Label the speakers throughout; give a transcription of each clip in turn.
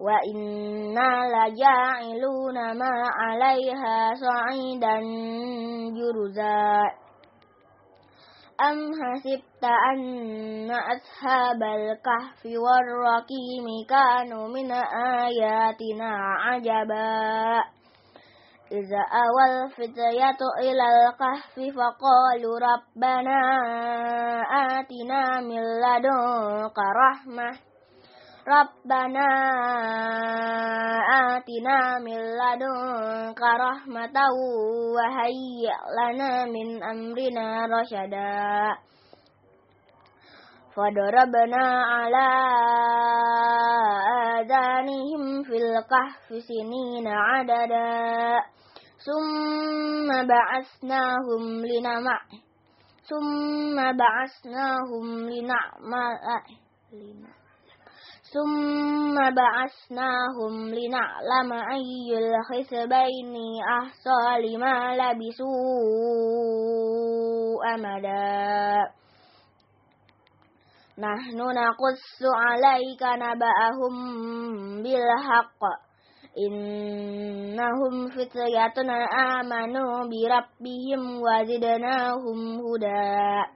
Speaker 1: وإنا لجاعلون ما عليها صعيدا جرزا أم حسبت أن أصحاب الكهف والرقيم كانوا من آياتنا عجبا إذا أوى الفتية إلى الكهف فقالوا ربنا آتنا من لدنك رحمة ربنا آتنا من لدنك رحمة وهيئ لنا من أمرنا رشدا فضربنا على آذانهم في الكهف سنين عددا ثم بعثناهم لنمع ثم بعثناهم لنعمل ثم بعثناهم لنعلم أي الحسبين أحصى لما لبثوا أمدا نحن نقص عليك نبأهم بالحق إنهم فتية آمنوا بربهم وزدناهم هدى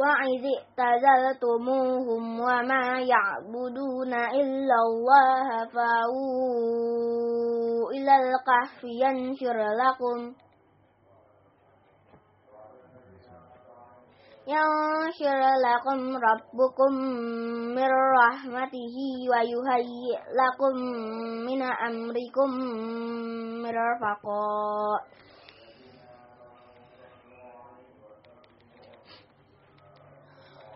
Speaker 1: وإذ اعتزلتموهم وما يعبدون إلا الله فأووا إلى الكهف ينشر لكم. ينشر لكم ربكم من رحمته ويهيئ لكم من أمركم مرفقا.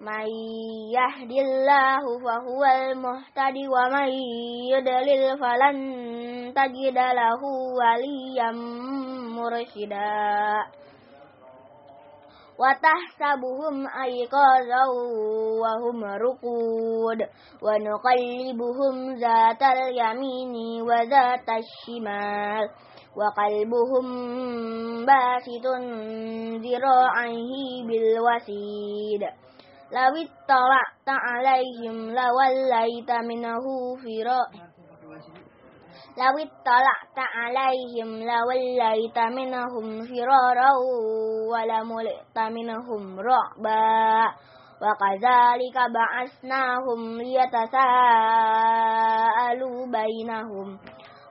Speaker 1: من يهد الله فهو المهتد ومن يدلل فلن تجد له وليا مرشدا. وتحسبهم أيقاظا وهم رقود. ونقلبهم ذات اليمين وذات الشمال. وقلبهم باسط ذراعيه بالوسيد. لو اطلعت عليهم لوليت منه فرارا لو اطلعت عليهم لوليت منهم فرارا ولملئت منهم رعبا. وكذلك بعثناهم ليتساءلوا بينهم.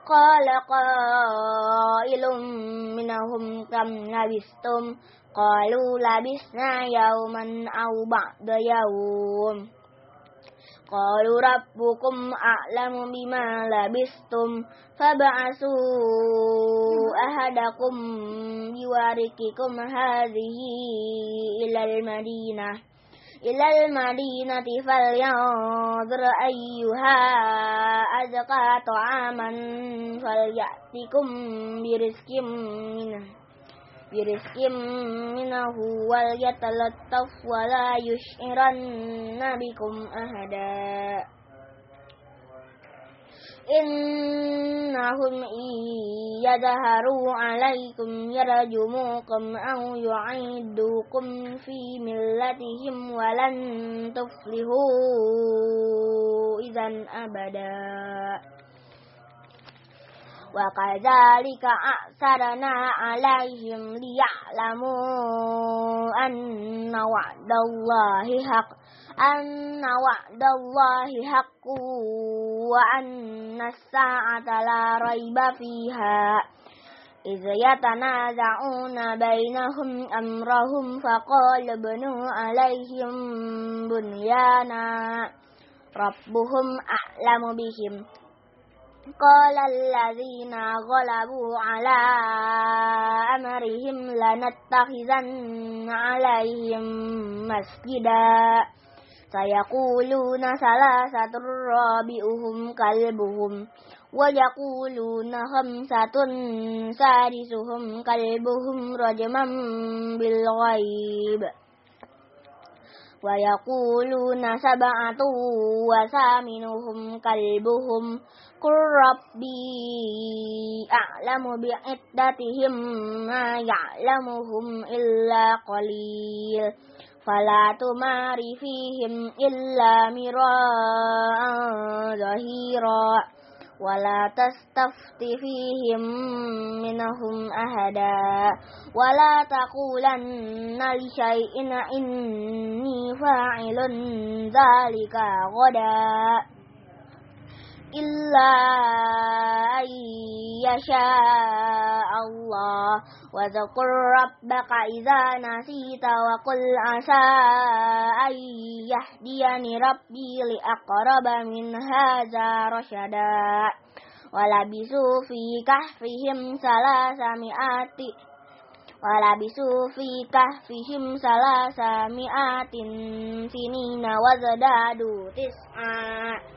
Speaker 1: قال قائل منهم كم لبستم قالوا لبسنا يوما أو بعد يوم. قالوا ربكم أعلم بما لبستم فابعثوا أحدكم بورقكم هذه إلى المدينة. إلى المدينة فلينظر أيها أزكى طعاما فليأتكم برزق منه. برزق منه وليتلطف ولا يشعرن بكم أهدا إنهم إن يظهروا عليكم يرجموكم أو يعيدوكم في ملتهم ولن تفلحوا إذا أبدا. وكذلك أعثرنا عليهم ليعلموا أن وعد الله حق أن وعد الله حق وأن الساعة لا ريب فيها. إذ يتنازعون بينهم أمرهم فقال ابنوا عليهم بنيانا ربهم أعلم بهم. قال الذين غلبوا على أمرهم لنتخذن عليهم مسجدا. سيقولون ثلاثة رابئهم كلبهم ويقولون خمسة سادسهم كلبهم رجما بالغيب. ويقولون سبعة وثامنهم كلبهم قل ربي أعلم بعدتهم ما يعلمهم إلا قليل فلا تمار فيهم إلا مراء ظهيرا ولا تستفت فيهم منهم أهدا ولا تقولن لشيء إني فاعل ذلك غدا إلا أن يشاء الله. وذكر ربك إذا نسيت وقل عسى أن يهديني ربي لأقرب من هذا رشدا. ولبسوا في كهفهم ثلاثمائة ولبسوا في كهفهم ثلاثمائة سنين وزدادوا تسعا.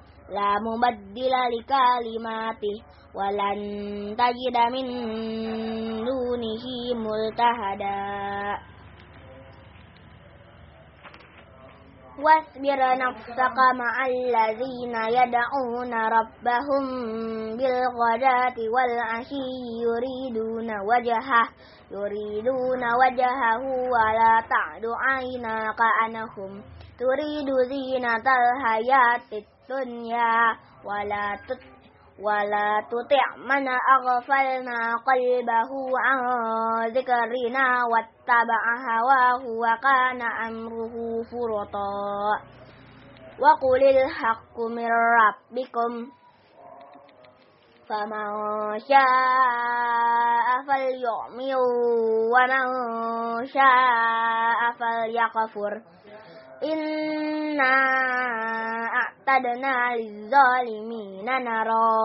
Speaker 1: لا مبدل لكلماته ولن تجد من دونه ملتهدا. واصبر نفسك مع الذين يدعون ربهم بالغداة والعشي يريدون وجهه يريدون وجهه ولا تعد عيناك عنهم تريد زينة الحياة الدنيا ولا تت ولا تطع من أغفلنا قلبه عن ذكرنا واتبع هواه وكان أمره فرطا. وقل الحق من ربكم فمن شاء فليؤمن ومن شاء فليكفر. إنا أعتدنا للظالمين نرى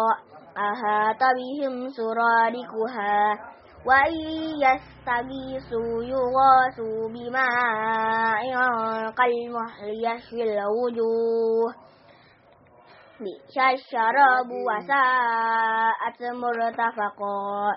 Speaker 1: أهات بهم سرادكها وإن يستغيثوا يغاثوا بماء كالمحل يشفي الوجوه بئس الشراب وساءت مرتفقا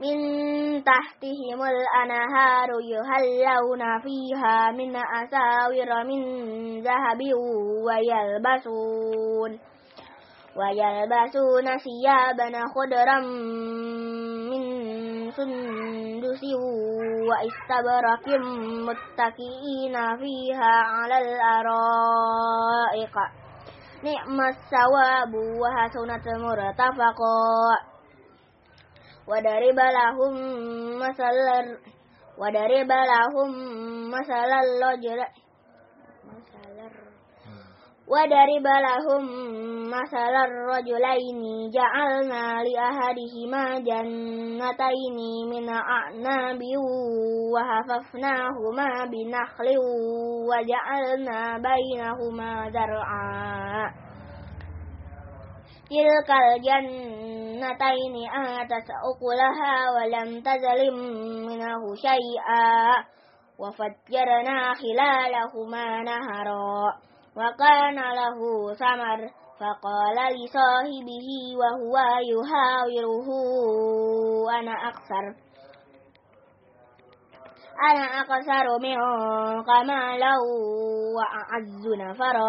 Speaker 1: من تحتهم الأنهار يهلون فيها من أساور من ذهب ويلبسون ويلبسون ثيابا خضرا من سندس وإستبرق متكئين فيها على الأرائق نعم الثواب وحسنت مرتفقا. وضرب لهم مثل وضرب لهم مثل الرجل وضرب لهم مثل الرجلين جعلنا لأحدهما جنتين من أعناب وحففناهما بنخل وجعلنا بينهما زرعا تلك الجنتين آتت أكلها ولم تظلم منه شيئا وفجرنا خلالهما نهرا وكان له ثمر فقال لصاحبه وهو يحاوره أنا أكثر أنا أكثر منك مالا وأعز نفرا.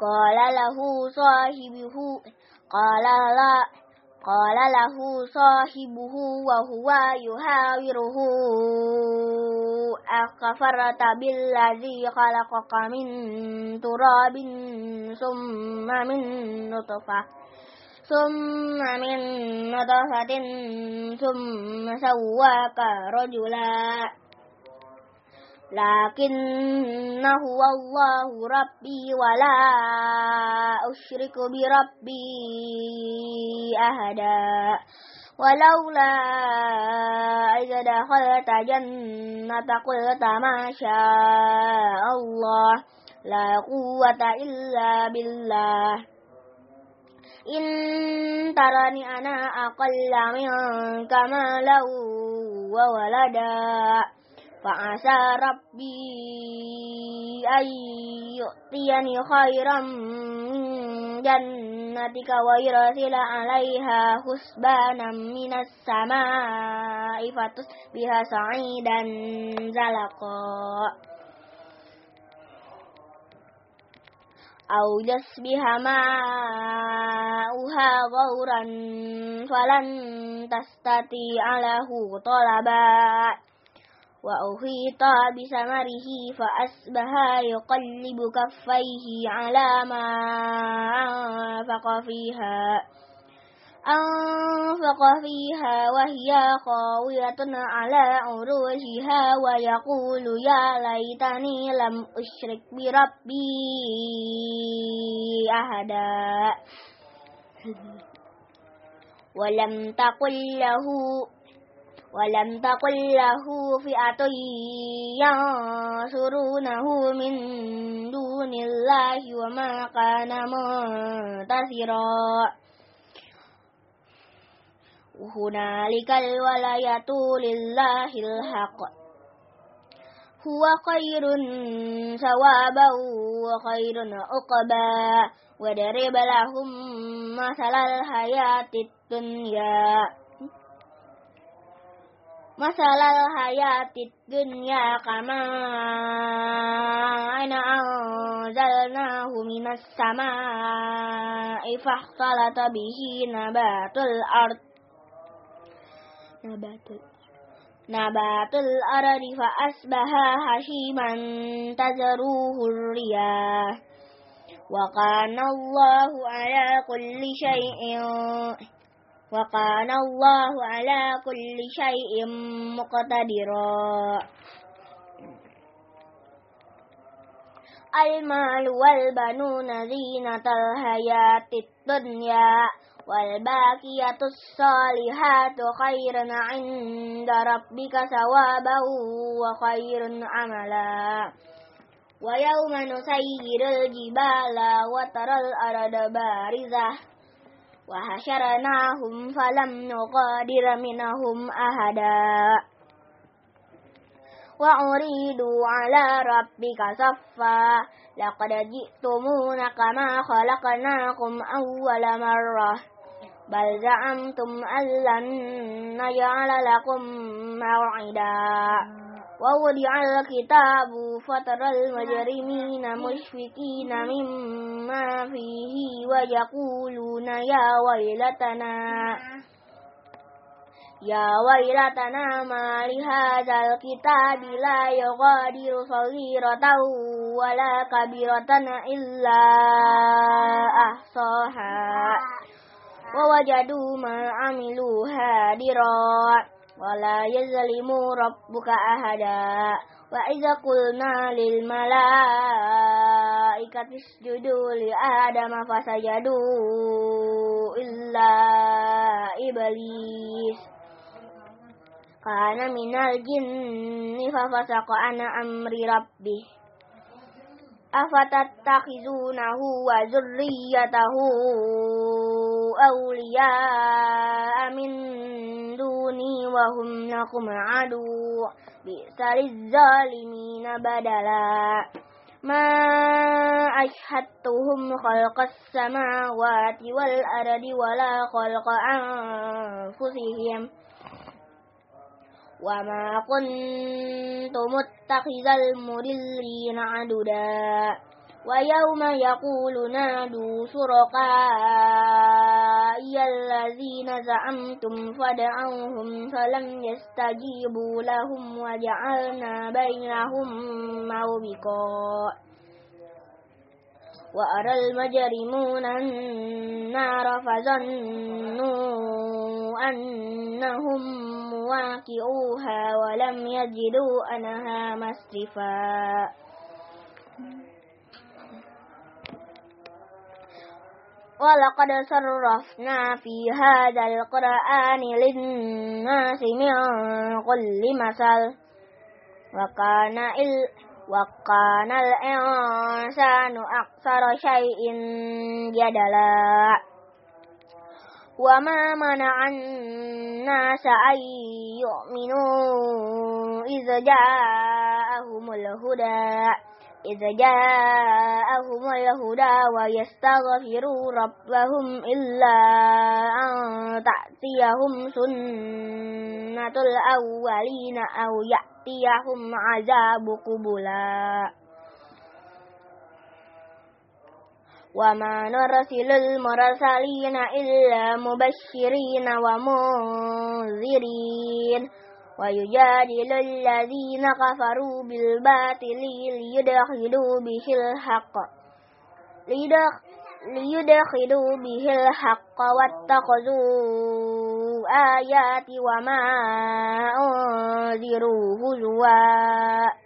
Speaker 1: قال له صاحبه قال لا قال له صاحبه وهو يحاوره. أكفرت بالذي خلقك من تراب ثم من نطفة ثم من نطفة ثم سواك رجلا. لكنه الله ربي ولا أشرك بربي أهدا ولولا إذا دخلت جنة قلت ما شاء الله لا قوة إلا بالله. إن ترني أنا أقل منك مالا وولدا. فعسى ربي أن يؤتيني خيرا من جنتك ويرسل عليها حسبانا من السماء فتصبح سعيدا زلقا أو يصبح ماؤها غورا فلن تستطيع له طلبا وأحيط بثمره فأصبح يقلب كفيه على ما أنفق فيها أنفق فيها وهي خاوية على عروشها ويقول يا ليتني لم أشرك بربي أحدا. ولم تقل له ولم تقل له فئة ينصرونه من دون الله وما كان منتصرا. هنالك الولاية لله الحق. هو خير ثوابا وخير عقبا. وضرب لهم مثل الحياة الدنيا. مثل الحياة الدنيا كما أنا أنزلناه من السماء فاختلط به نبات الأرض. نبات نبات الأرض فأصبح هشيما تزروه الرياح. وكان الله على كل شيء وكان الله على كل شيء مقتدرا. المال والبنون زينة الحياة الدنيا والباقية الصالحات خير عند ربك ثوابا وخير عملا. ويوم نسير الجبال وترى الأرض بارزة. وحشرناهم فلم نغادر منهم أحدا. وأريدوا على ربك صفا. لقد جئتمون كما خلقناكم أول مرة. بل زعمتم أن لن نجعل لكم موعدا. ووضع الكتاب فترى المجرمين مشفقين مما فيه ويقولون يا ويلتنا يا ويلتنا ما لهذا الكتاب لا يغادر صغيرة ولا كبيرة إلا أحصاها ووجدوا ما عملوا هادرا. ولا يظلم ربك أحدا وإذا قلنا للملائكة اسجدوا لآدم فسجدوا إلا إبليس كان من الجن ففسق عن أمر ربه أفتتخذونه وذريته أولياء من دوني وهم لكم عدو. بئس للظالمين بدلا. ما أشهدتهم خلق السماوات والأرض ولا خلق أنفسهم. وما كنت متخذ المضلين عددا ويوم يقول نادوا شركائي الذين زعمتم فدعوهم فلم يستجيبوا لهم وجعلنا بينهم موبقا وأرى المجرمون النار فظنوا أنهم مواقعوها ولم يجدوا أنها مصرفا ولقد صرفنا في هذا القرآن للناس من كل مثل. وكان ال وكان الإنسان أكثر شيء جدلا. وما منع الناس أن يؤمنوا إذ جاءهم الهدى. إذ جاءهم الهدى ويستغفروا ربهم إلا أن تأتيهم سنة الأولين أو يأتيهم عذاب قبلا. وما نرسل المرسلين إلا مبشرين ومنذرين. ويجادل الذين كفروا بالباطل ليدخلوا به الحق. ليدخلوا به الحق واتخذوا آيات وما أنذروا هزوا.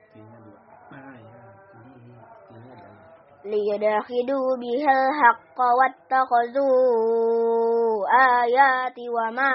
Speaker 1: ليدخلوا به الحق واتخذوا آيات وما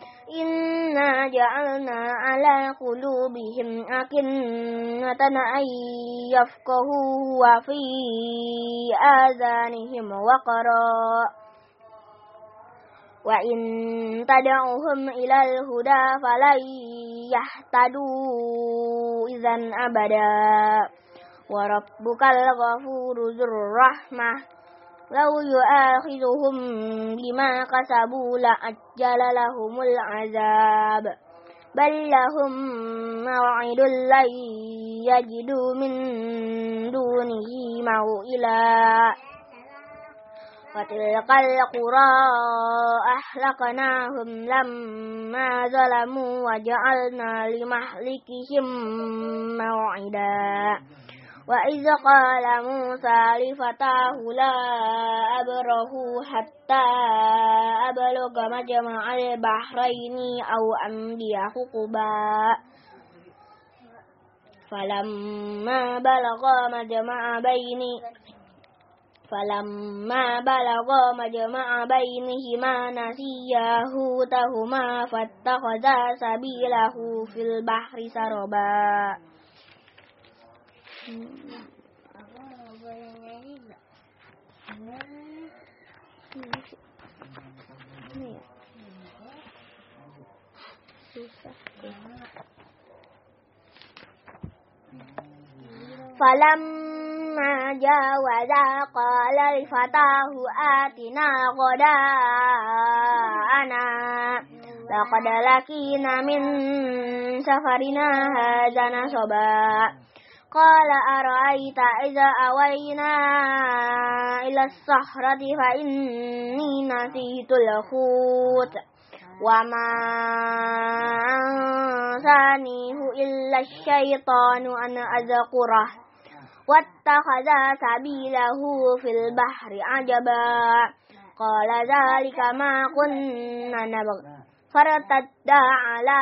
Speaker 1: إنا جعلنا على قلوبهم أكنة أن يفقهوا وفي آذانهم وقرا وإن تدعوهم إلى الهدى فلن يهتدوا إذا أبدا وربك الغفور ذو الرحمة لو يؤاخذهم بما كسبوا لأجل لهم العذاب. بل لهم موعد لن يجدوا من دونه موئلا. وتلك القرى أحلقناهم لما ظلموا وجعلنا لمهلكهم موعدا. وإذ قال موسى لفتاه لا أبره حتى أبلغ مجمع البحرين أو أمضي حقبا. فلما بلغ مجمع بين فلما بلغ مجمع بينهما نسيا هوتهما فاتخذا سبيله في البحر سربا. فلما جاوزا قال لفتاه آتنا غداءنا. لقد لكينا من سفرنا هذا نصبا. قال أرأيت إذا أوينا إلى الصخرة فإني نسيت الحوت وما أنسانيه إلا الشيطان أن أذكره واتخذ سبيله في البحر عجبا قال ذلك ما كنا نبغي فارتدا على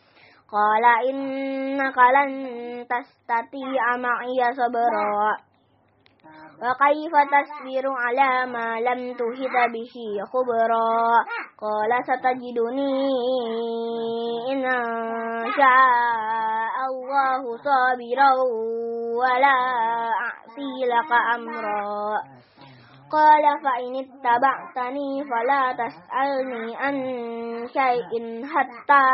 Speaker 1: قال إنك لن تستطيع معي صبرا. وكيف تصبر على ما لم تهد به خبرا؟ قال ستجدني إن شاء الله صابرا ولا أعصي لك أمرا. قال فإن اتبعتني فلا تسألني عن شيء حتى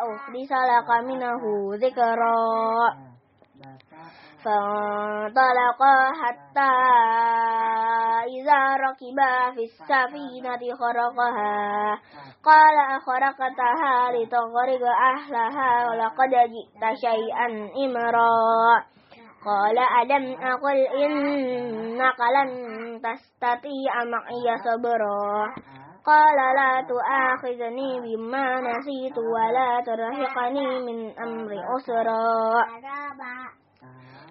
Speaker 1: أخلص لك منه ذكرا. فانطلقا حتى إذا ركبا في السفينة خرقها. قال أخرقتها لتغرق أهلها ولقد جئت شيئا إمرا. قال ألم أقل إنك لن تستطيع معي صبرا؟ قال لا تؤاخذني بما نسيت ولا ترهقني من أمر أسرا.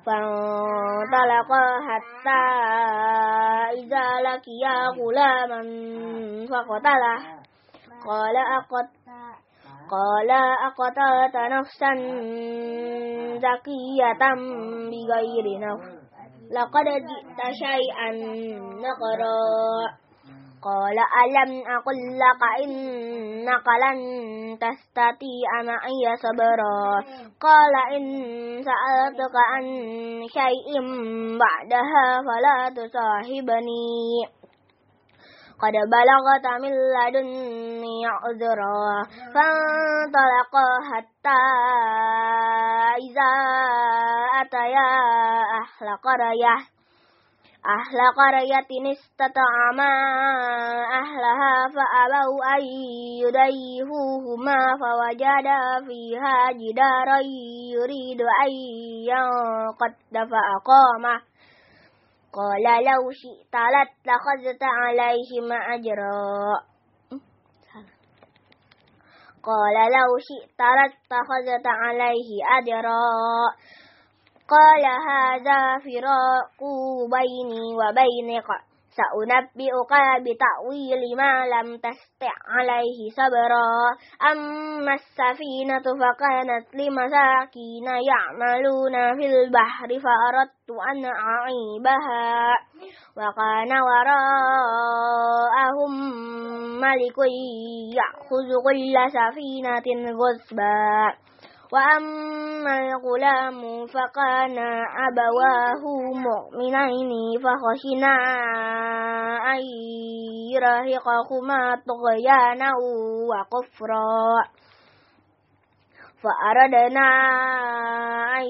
Speaker 1: فانطلقا حتى إذا لقيا غلاما فقتله قال أقت قال أقتلت نفسا زكية بغير نفس. لقد جئت شيئا نقرا. قال ألم أقل لك إنك لن تستطيع معي صبرا. قال إن سألتك عن شيء بعدها فلا تصاحبني. قد بلغت من لدني عذرا فانطلقا حتى إذا أتيا أهل قرية أهل قرية استطعما أهلها فأبوا أن يضيفوهما فوجدا فيها جدارا يريد أن ينقض فأقامه قال لو شئت لاتخذت عليهم أجرا. قال لو شئت لاتخذت عليه أجرا. قال هذا فراق بيني وبينك. سأنبئك بتأويل ما لم تستع عليه صبرا. أما السفينة فكانت لمساكين يعملون في البحر فأردت أن أعيبها. وكان وراءهم ملك يأخذ كل سفينة غصبا. وأما الغلام فكان أبواه مؤمنين فخشنا أن يرهقهما طغيانا وكفرا. فأردنا أن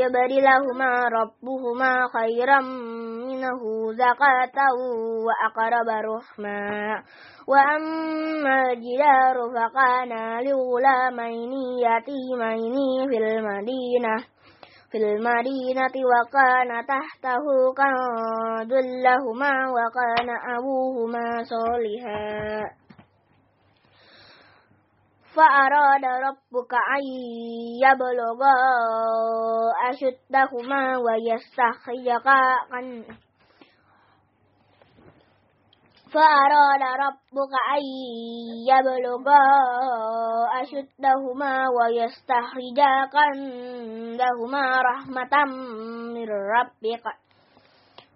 Speaker 1: يبدلهما ربهما خيرا منه زكاة وأقرب رحما. وأما الجدار فكان لغلامين يتيمين في المدينة في المدينة وكان تحته كنز لهما وكان أبوهما صالحا. فأراد ربك أن يبلغا أشدهما ويستخرجا فأراد ربك أن يبلغا أشدهما ويستخرجا كنزهما رحمة من ربك.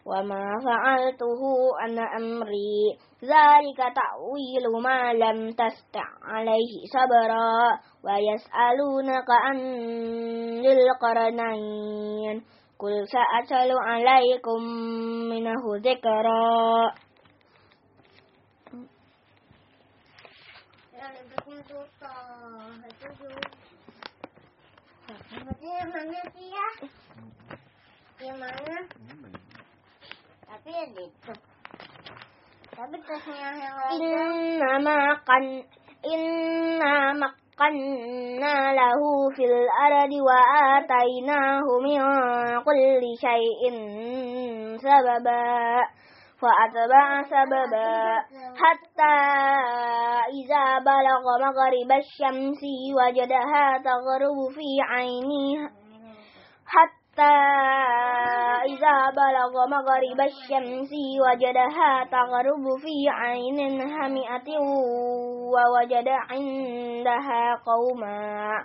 Speaker 1: وما فعلته عن أمري. ذلك تأويل ما لم تستع عليه صبرا. ويسألونك عن القرنين. قل سأتل عليكم منه ذكرا. إنما inna إنما lahu fil ardi wa atainahu min kulli شيء sababa. فأتبع سببا حتى إذا بلغ مغرب الشمس وجدها تغرب في عينها حتى إذا بلغ مغرب الشمس وجدها تغرب في عين هامئة ووجد عندها قوما.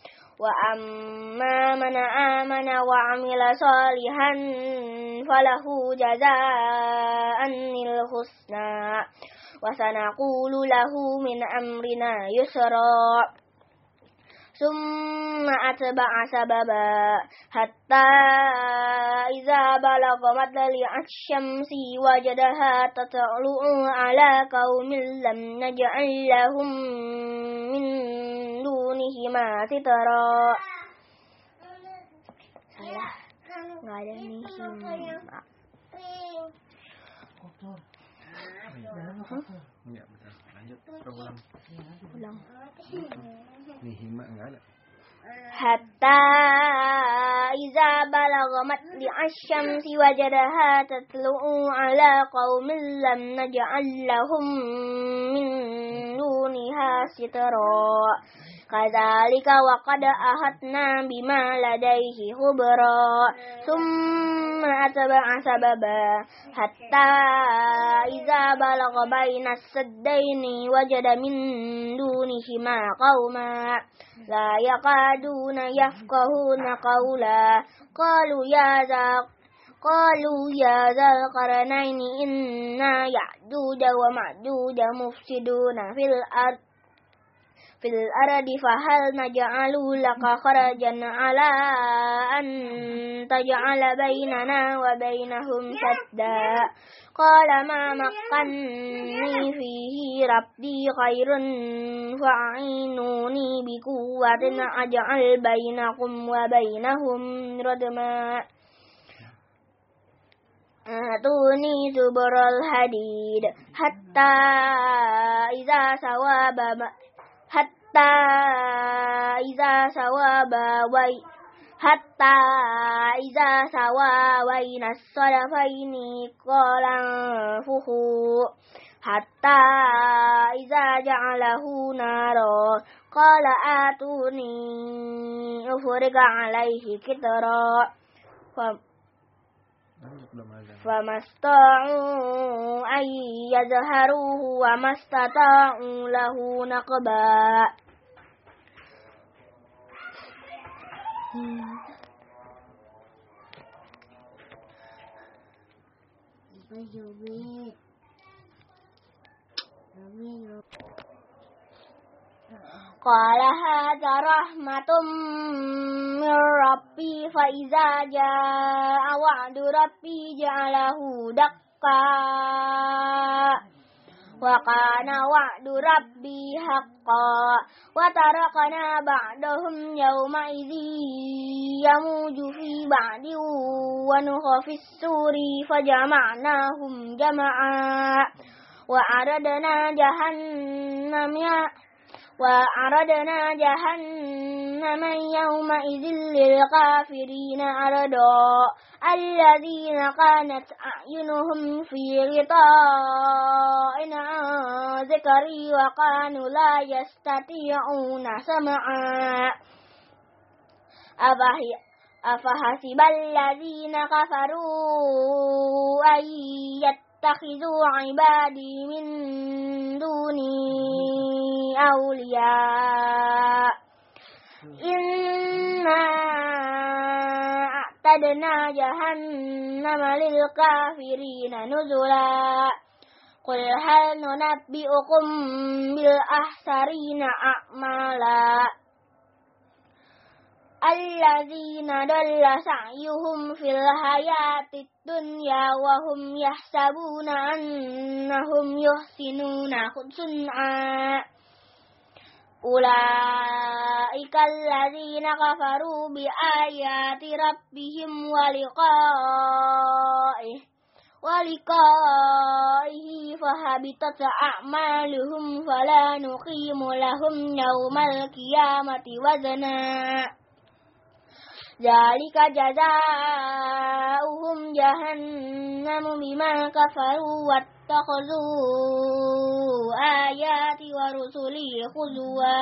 Speaker 1: وأما من آمن وعمل صالحا فله جزاء الحسنى وسنقول له من أمرنا يسرا ثم أتبع سببا حتى إذا بلغ مطلع الشمس وجدها تطلع على قوم لم نجعل لهم من دونهما سترا salah. Nggak ada nih hima
Speaker 2: Enggak, betul. Lanjut, ulang.
Speaker 1: ulang
Speaker 2: Nih hima enggak ada.
Speaker 1: حتى إذا بلغ مطلع الشمس وجدها تطلع على قوم لم نجعل لهم من دونها سترا كذلك وقد أهتنا بما لديه خبرا. ثم أتبع سببا حتى إذا بلغ بين السدين وجد من دونهما قوما لا يقعدون يفقهون قولا. قالوا يا ذا قالوا يا ذا القرنين إنا يأجوج ومأجوج مفسدون في الأرض. في الأرض فهل نجعل لك خرجا على أن تجعل بيننا وبينهم سدا؟ قال ما مكني فيه ربي خير فأعينوني بقوة أجعل بينكم وبينهم ردما آتوني زبر الحديد حتى إذا سوى حتى إذا سوى بوي حتى إذا سوى بين الصدفين قال أنفخوا. حتى إذا جعله نارا قال آتوني أفرغ عليه كترا فما استطاعوا أن يظهروه وما استطاعوا له نقبا. قال هذا رحمة من ربي فإذا جاء وعد ربي جعله دقا. وكان وعد ربي حقا. وتركنا بعدهم يومئذ يموج في بعد ونخ في السور فجمعناهم جمعا. وأردنا جهنم وأردنا جهنم يومئذ للكافرين أردا الذين كانت أعينهم في غطاء عن ذكري وكانوا لا يستطيعون سمعا. أفحسب الذين كفروا أن يتخذوا عبادي من دوني. أولياء. إنا أعتدنا جهنم للكافرين نزلا. قل هل ننبئكم بالأحسرين أعمالا؟ الذين ضل سعيهم في الحياة الدنيا وهم يحسبون أنهم يحسنون صنعا أولئك الذين كفروا بآيات ربهم ولقائه ولقائه فهبطت أعمالهم فلا نقيم لهم يوم القيامة وزنا. ذلك جزاؤهم جهنم بما كفروا واتخذوا آياتي ورسلي خزوا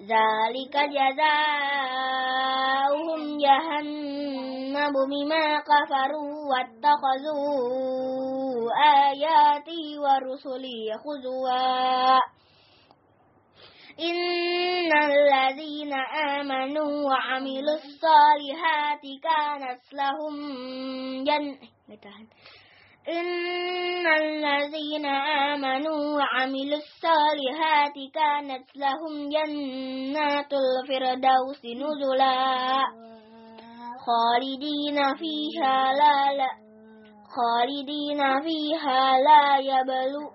Speaker 1: ذلك جزاؤهم جهنم بما كفروا واتخذوا آياتي ورسلي خزوا إن الذين آمنوا وعملوا الصالحات كانت لهم جنة إن الذين آمنوا وعملوا الصالحات كانت لهم جنات الفردوس نزلا خالدين فيها لا لا خالدين فيها لا يبلو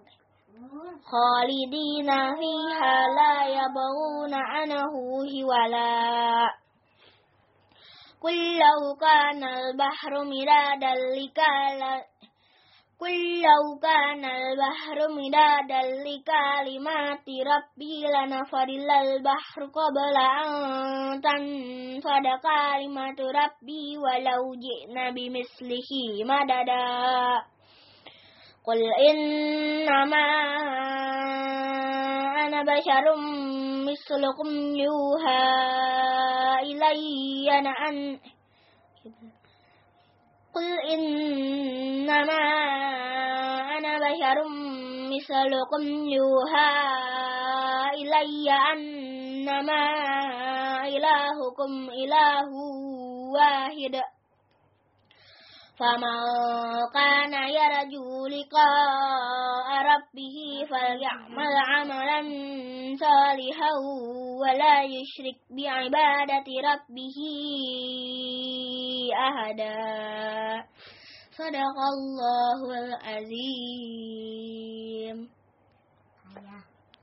Speaker 1: خالدين فيها لا يبغون عنه هولا قل لو كان البحر مرادا لكلمات قل لو كان البحر مدادا لكلمات ربي لنفد البحر قبل أن تنفد كلمة ربي ولو جئنا بمثله مددا. قل إنما أنا بشر مثلكم يوحى إلي أن قل إنما أنا بشر مثلكم يوحى إلي أنما إلهكم إله واحد. فمن كان يرجو لقاء ربه فليعمل عملا صالحا ولا يشرك بعبادة ربه أحدا صدق الله العظيم